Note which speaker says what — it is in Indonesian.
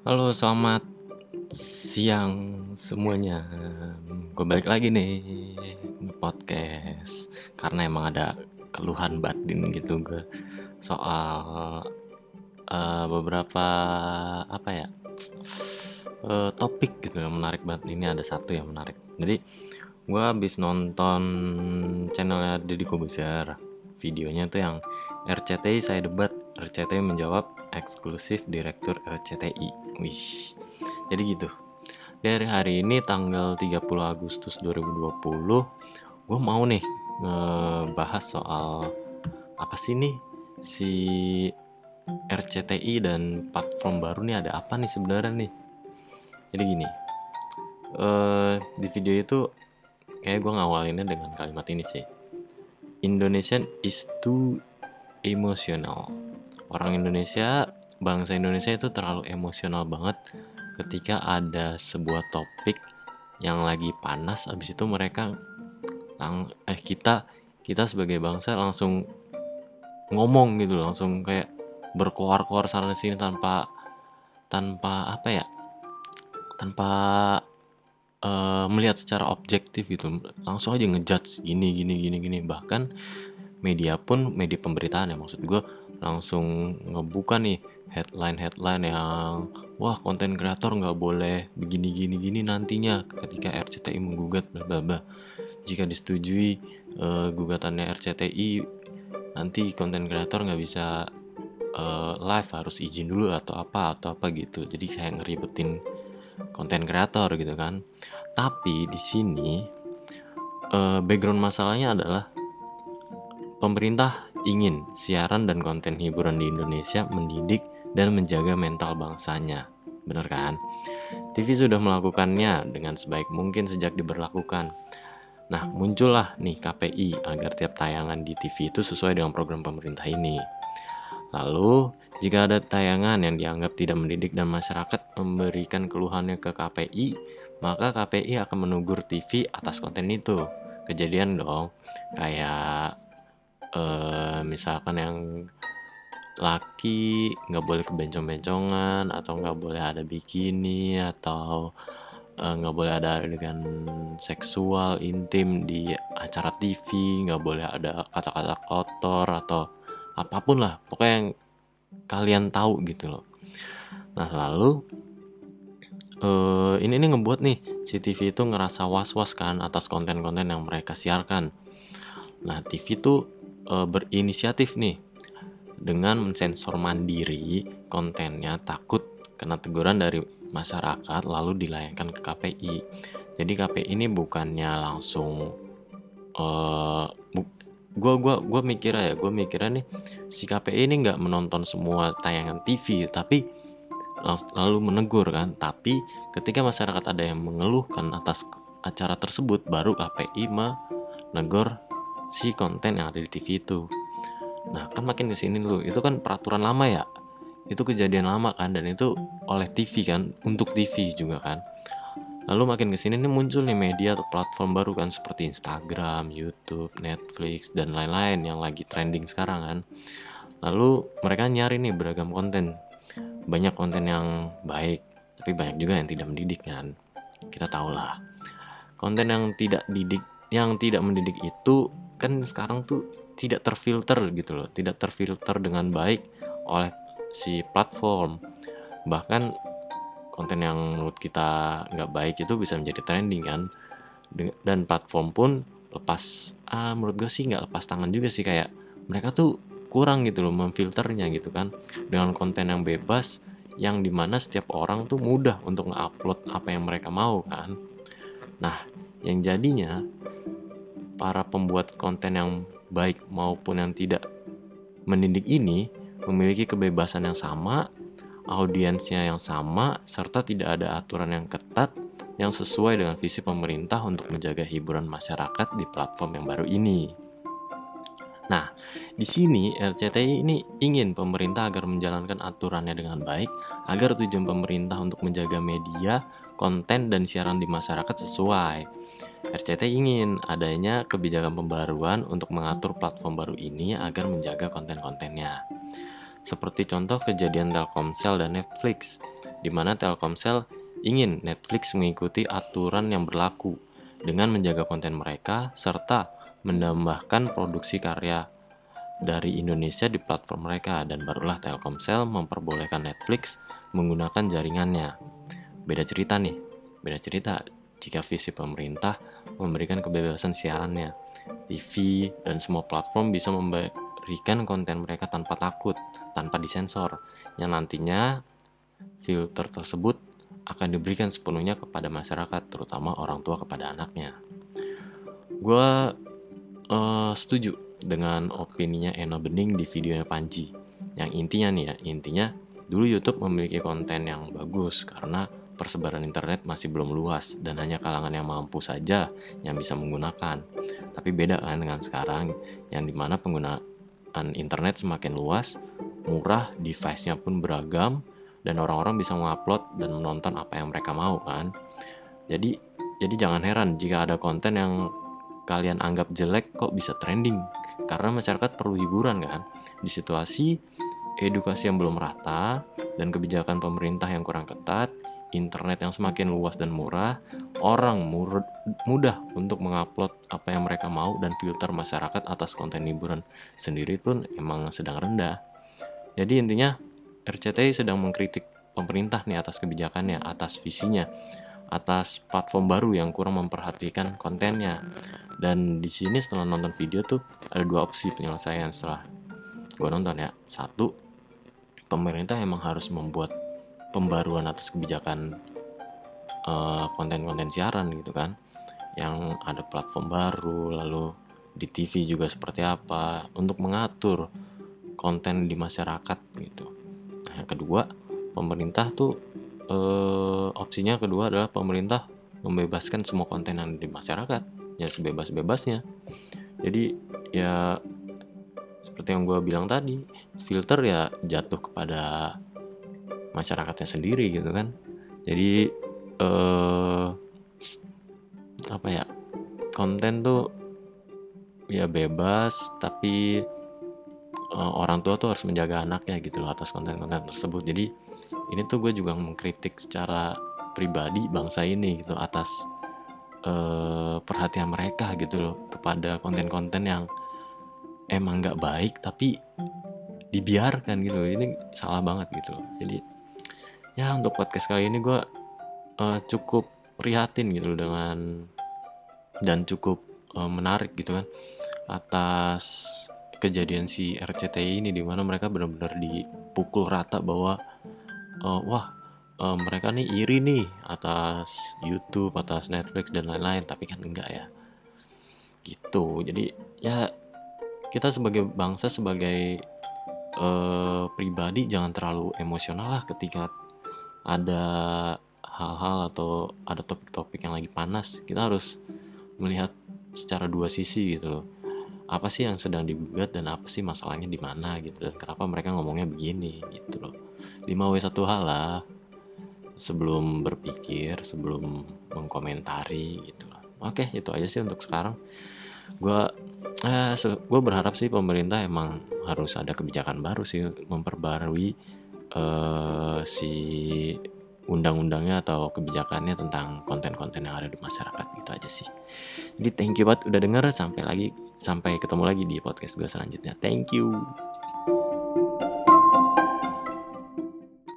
Speaker 1: Halo, selamat siang semuanya. Gue balik lagi nih podcast karena emang ada keluhan batin gitu gue soal uh, beberapa apa ya uh, topik gitu yang menarik banget. Ini ada satu yang menarik. Jadi gue habis nonton channelnya Deddy Kobuzer. Videonya tuh yang RCTI saya debat, RCTI menjawab eksklusif direktur RCTI. Wih. Jadi gitu. Dari hari ini tanggal 30 Agustus 2020, gue mau nih ngebahas soal apa sih nih si RCTI dan platform baru nih ada apa nih sebenarnya nih. Jadi gini. Uh, di video itu kayak gue ngawalinnya dengan kalimat ini sih. Indonesian is too emotional orang Indonesia bangsa Indonesia itu terlalu emosional banget ketika ada sebuah topik yang lagi panas abis itu mereka lang eh kita kita sebagai bangsa langsung ngomong gitu langsung kayak berkoar-koar sana sini tanpa tanpa apa ya tanpa uh, melihat secara objektif gitu. Langsung aja ngejudge gini gini gini gini. Bahkan media pun media pemberitaan ya maksud gue langsung ngebuka nih headline-headline yang wah konten kreator nggak boleh begini gini gini nantinya ketika RCTI menggugat bla jika disetujui uh, gugatannya RCTI nanti konten kreator nggak bisa uh, live harus izin dulu atau apa atau apa gitu. Jadi kayak ngeribetin konten kreator gitu kan. Tapi di sini uh, background masalahnya adalah pemerintah ingin siaran dan konten hiburan di Indonesia mendidik dan menjaga mental bangsanya. Bener kan? TV sudah melakukannya dengan sebaik mungkin sejak diberlakukan. Nah, muncullah nih KPI agar tiap tayangan di TV itu sesuai dengan program pemerintah ini. Lalu, jika ada tayangan yang dianggap tidak mendidik dan masyarakat memberikan keluhannya ke KPI, maka KPI akan menegur TV atas konten itu. Kejadian dong, kayak uh, misalkan yang laki nggak boleh kebencong-bencongan atau nggak boleh ada bikini atau eh, nggak uh, boleh ada adegan seksual intim di acara TV nggak boleh ada kata-kata kotor atau apa pun lah pokoknya yang kalian tahu gitu loh. Nah lalu uh, ini ini ngebuat nih si TV itu ngerasa was-was kan atas konten-konten yang mereka siarkan. Nah TV tuh e, berinisiatif nih dengan mensensor mandiri kontennya takut kena teguran dari masyarakat lalu dilayangkan ke KPI. Jadi KPI ini bukannya langsung uh, bu, gua gua gua mikirnya ya, gua mikirnya nih si KPI ini nggak menonton semua tayangan TV tapi lalu menegur kan. Tapi ketika masyarakat ada yang mengeluhkan atas acara tersebut baru KPI menegur si konten yang ada di TV itu. Nah, kan makin ke sini dulu, itu kan peraturan lama ya. Itu kejadian lama kan, dan itu oleh TV kan, untuk TV juga kan. Lalu makin ke sini nih muncul nih media atau platform baru kan seperti Instagram, YouTube, Netflix, dan lain-lain yang lagi trending sekarang kan. Lalu mereka nyari nih beragam konten. Banyak konten yang baik, tapi banyak juga yang tidak mendidik kan. Kita tahu lah. Konten yang tidak didik, yang tidak mendidik itu kan sekarang tuh tidak terfilter gitu loh tidak terfilter dengan baik oleh si platform. Bahkan konten yang menurut kita nggak baik itu bisa menjadi trending kan. Dan platform pun lepas ah menurut gue sih nggak lepas tangan juga sih kayak mereka tuh kurang gitu loh memfilternya gitu kan. Dengan konten yang bebas yang di mana setiap orang tuh mudah untuk nge-upload apa yang mereka mau kan. Nah yang jadinya para pembuat konten yang baik maupun yang tidak mendidik ini memiliki kebebasan yang sama, audiensnya yang sama, serta tidak ada aturan yang ketat yang sesuai dengan visi pemerintah untuk menjaga hiburan masyarakat di platform yang baru ini. Nah, di sini RCTI ini ingin pemerintah agar menjalankan aturannya dengan baik, agar tujuan pemerintah untuk menjaga media, konten, dan siaran di masyarakat sesuai. RCT ingin adanya kebijakan pembaruan untuk mengatur platform baru ini agar menjaga konten-kontennya. Seperti contoh kejadian Telkomsel dan Netflix, di mana Telkomsel ingin Netflix mengikuti aturan yang berlaku dengan menjaga konten mereka serta menambahkan produksi karya dari Indonesia di platform mereka dan barulah Telkomsel memperbolehkan Netflix menggunakan jaringannya. Beda cerita nih, beda cerita jika visi pemerintah memberikan kebebasan siarannya. TV dan semua platform bisa memberikan konten mereka tanpa takut, tanpa disensor, yang nantinya filter tersebut akan diberikan sepenuhnya kepada masyarakat, terutama orang tua kepada anaknya. Gue uh, setuju dengan opininya Eno Bening di videonya Panji. Yang intinya nih ya, intinya dulu YouTube memiliki konten yang bagus karena persebaran internet masih belum luas dan hanya kalangan yang mampu saja yang bisa menggunakan. Tapi beda kan dengan sekarang yang di mana penggunaan internet semakin luas, murah, device-nya pun beragam, dan orang-orang bisa mengupload dan menonton apa yang mereka mau kan. Jadi jadi jangan heran jika ada konten yang kalian anggap jelek kok bisa trending karena masyarakat perlu hiburan kan. Di situasi edukasi yang belum rata dan kebijakan pemerintah yang kurang ketat, internet yang semakin luas dan murah, orang mudah untuk mengupload apa yang mereka mau dan filter masyarakat atas konten hiburan sendiri pun emang sedang rendah. Jadi intinya RCTI sedang mengkritik pemerintah nih atas kebijakannya, atas visinya, atas platform baru yang kurang memperhatikan kontennya. Dan di sini setelah nonton video tuh ada dua opsi penyelesaian setelah gue nonton ya. Satu, pemerintah emang harus membuat pembaruan atas kebijakan eh, konten-konten siaran gitu kan yang ada platform baru lalu di TV juga seperti apa untuk mengatur konten di masyarakat gitu nah, yang kedua pemerintah tuh uh, opsinya kedua adalah pemerintah membebaskan semua konten yang di masyarakat ya sebebas-bebasnya. Jadi ya seperti yang gue bilang tadi filter ya jatuh kepada masyarakatnya sendiri gitu kan. Jadi eh, apa ya konten tuh ya bebas tapi eh, orang tua tuh harus menjaga anaknya gitu loh atas konten-konten tersebut. Jadi ini tuh gue juga mengkritik secara pribadi bangsa ini gitu atas eh, perhatian mereka gitu loh kepada konten-konten yang emang nggak baik tapi dibiarkan gitu loh. ini salah banget gitu loh jadi ya untuk podcast kali ini gue uh, cukup prihatin gitu dengan dan cukup uh, menarik gitu kan atas kejadian si RCTI ini di mana mereka benar-benar dipukul rata bahwa uh, wah uh, mereka nih iri nih atas YouTube, atas Netflix dan lain-lain, tapi kan enggak ya. Gitu. Jadi ya kita sebagai bangsa sebagai uh, pribadi jangan terlalu emosional lah ketika ada hal-hal atau ada topik-topik yang lagi panas kita harus melihat secara dua sisi gitu loh apa sih yang sedang digugat dan apa sih masalahnya di mana gitu dan kenapa mereka ngomongnya begini gitu loh 5W satu hal lah sebelum berpikir sebelum mengkomentari gitu loh oke itu aja sih untuk sekarang gue eh, gue berharap sih pemerintah emang harus ada kebijakan baru sih memperbarui uh, si undang-undangnya atau kebijakannya tentang konten-konten yang ada di masyarakat gitu aja sih. Jadi thank you banget udah denger sampai lagi sampai ketemu lagi di podcast gue selanjutnya. Thank you.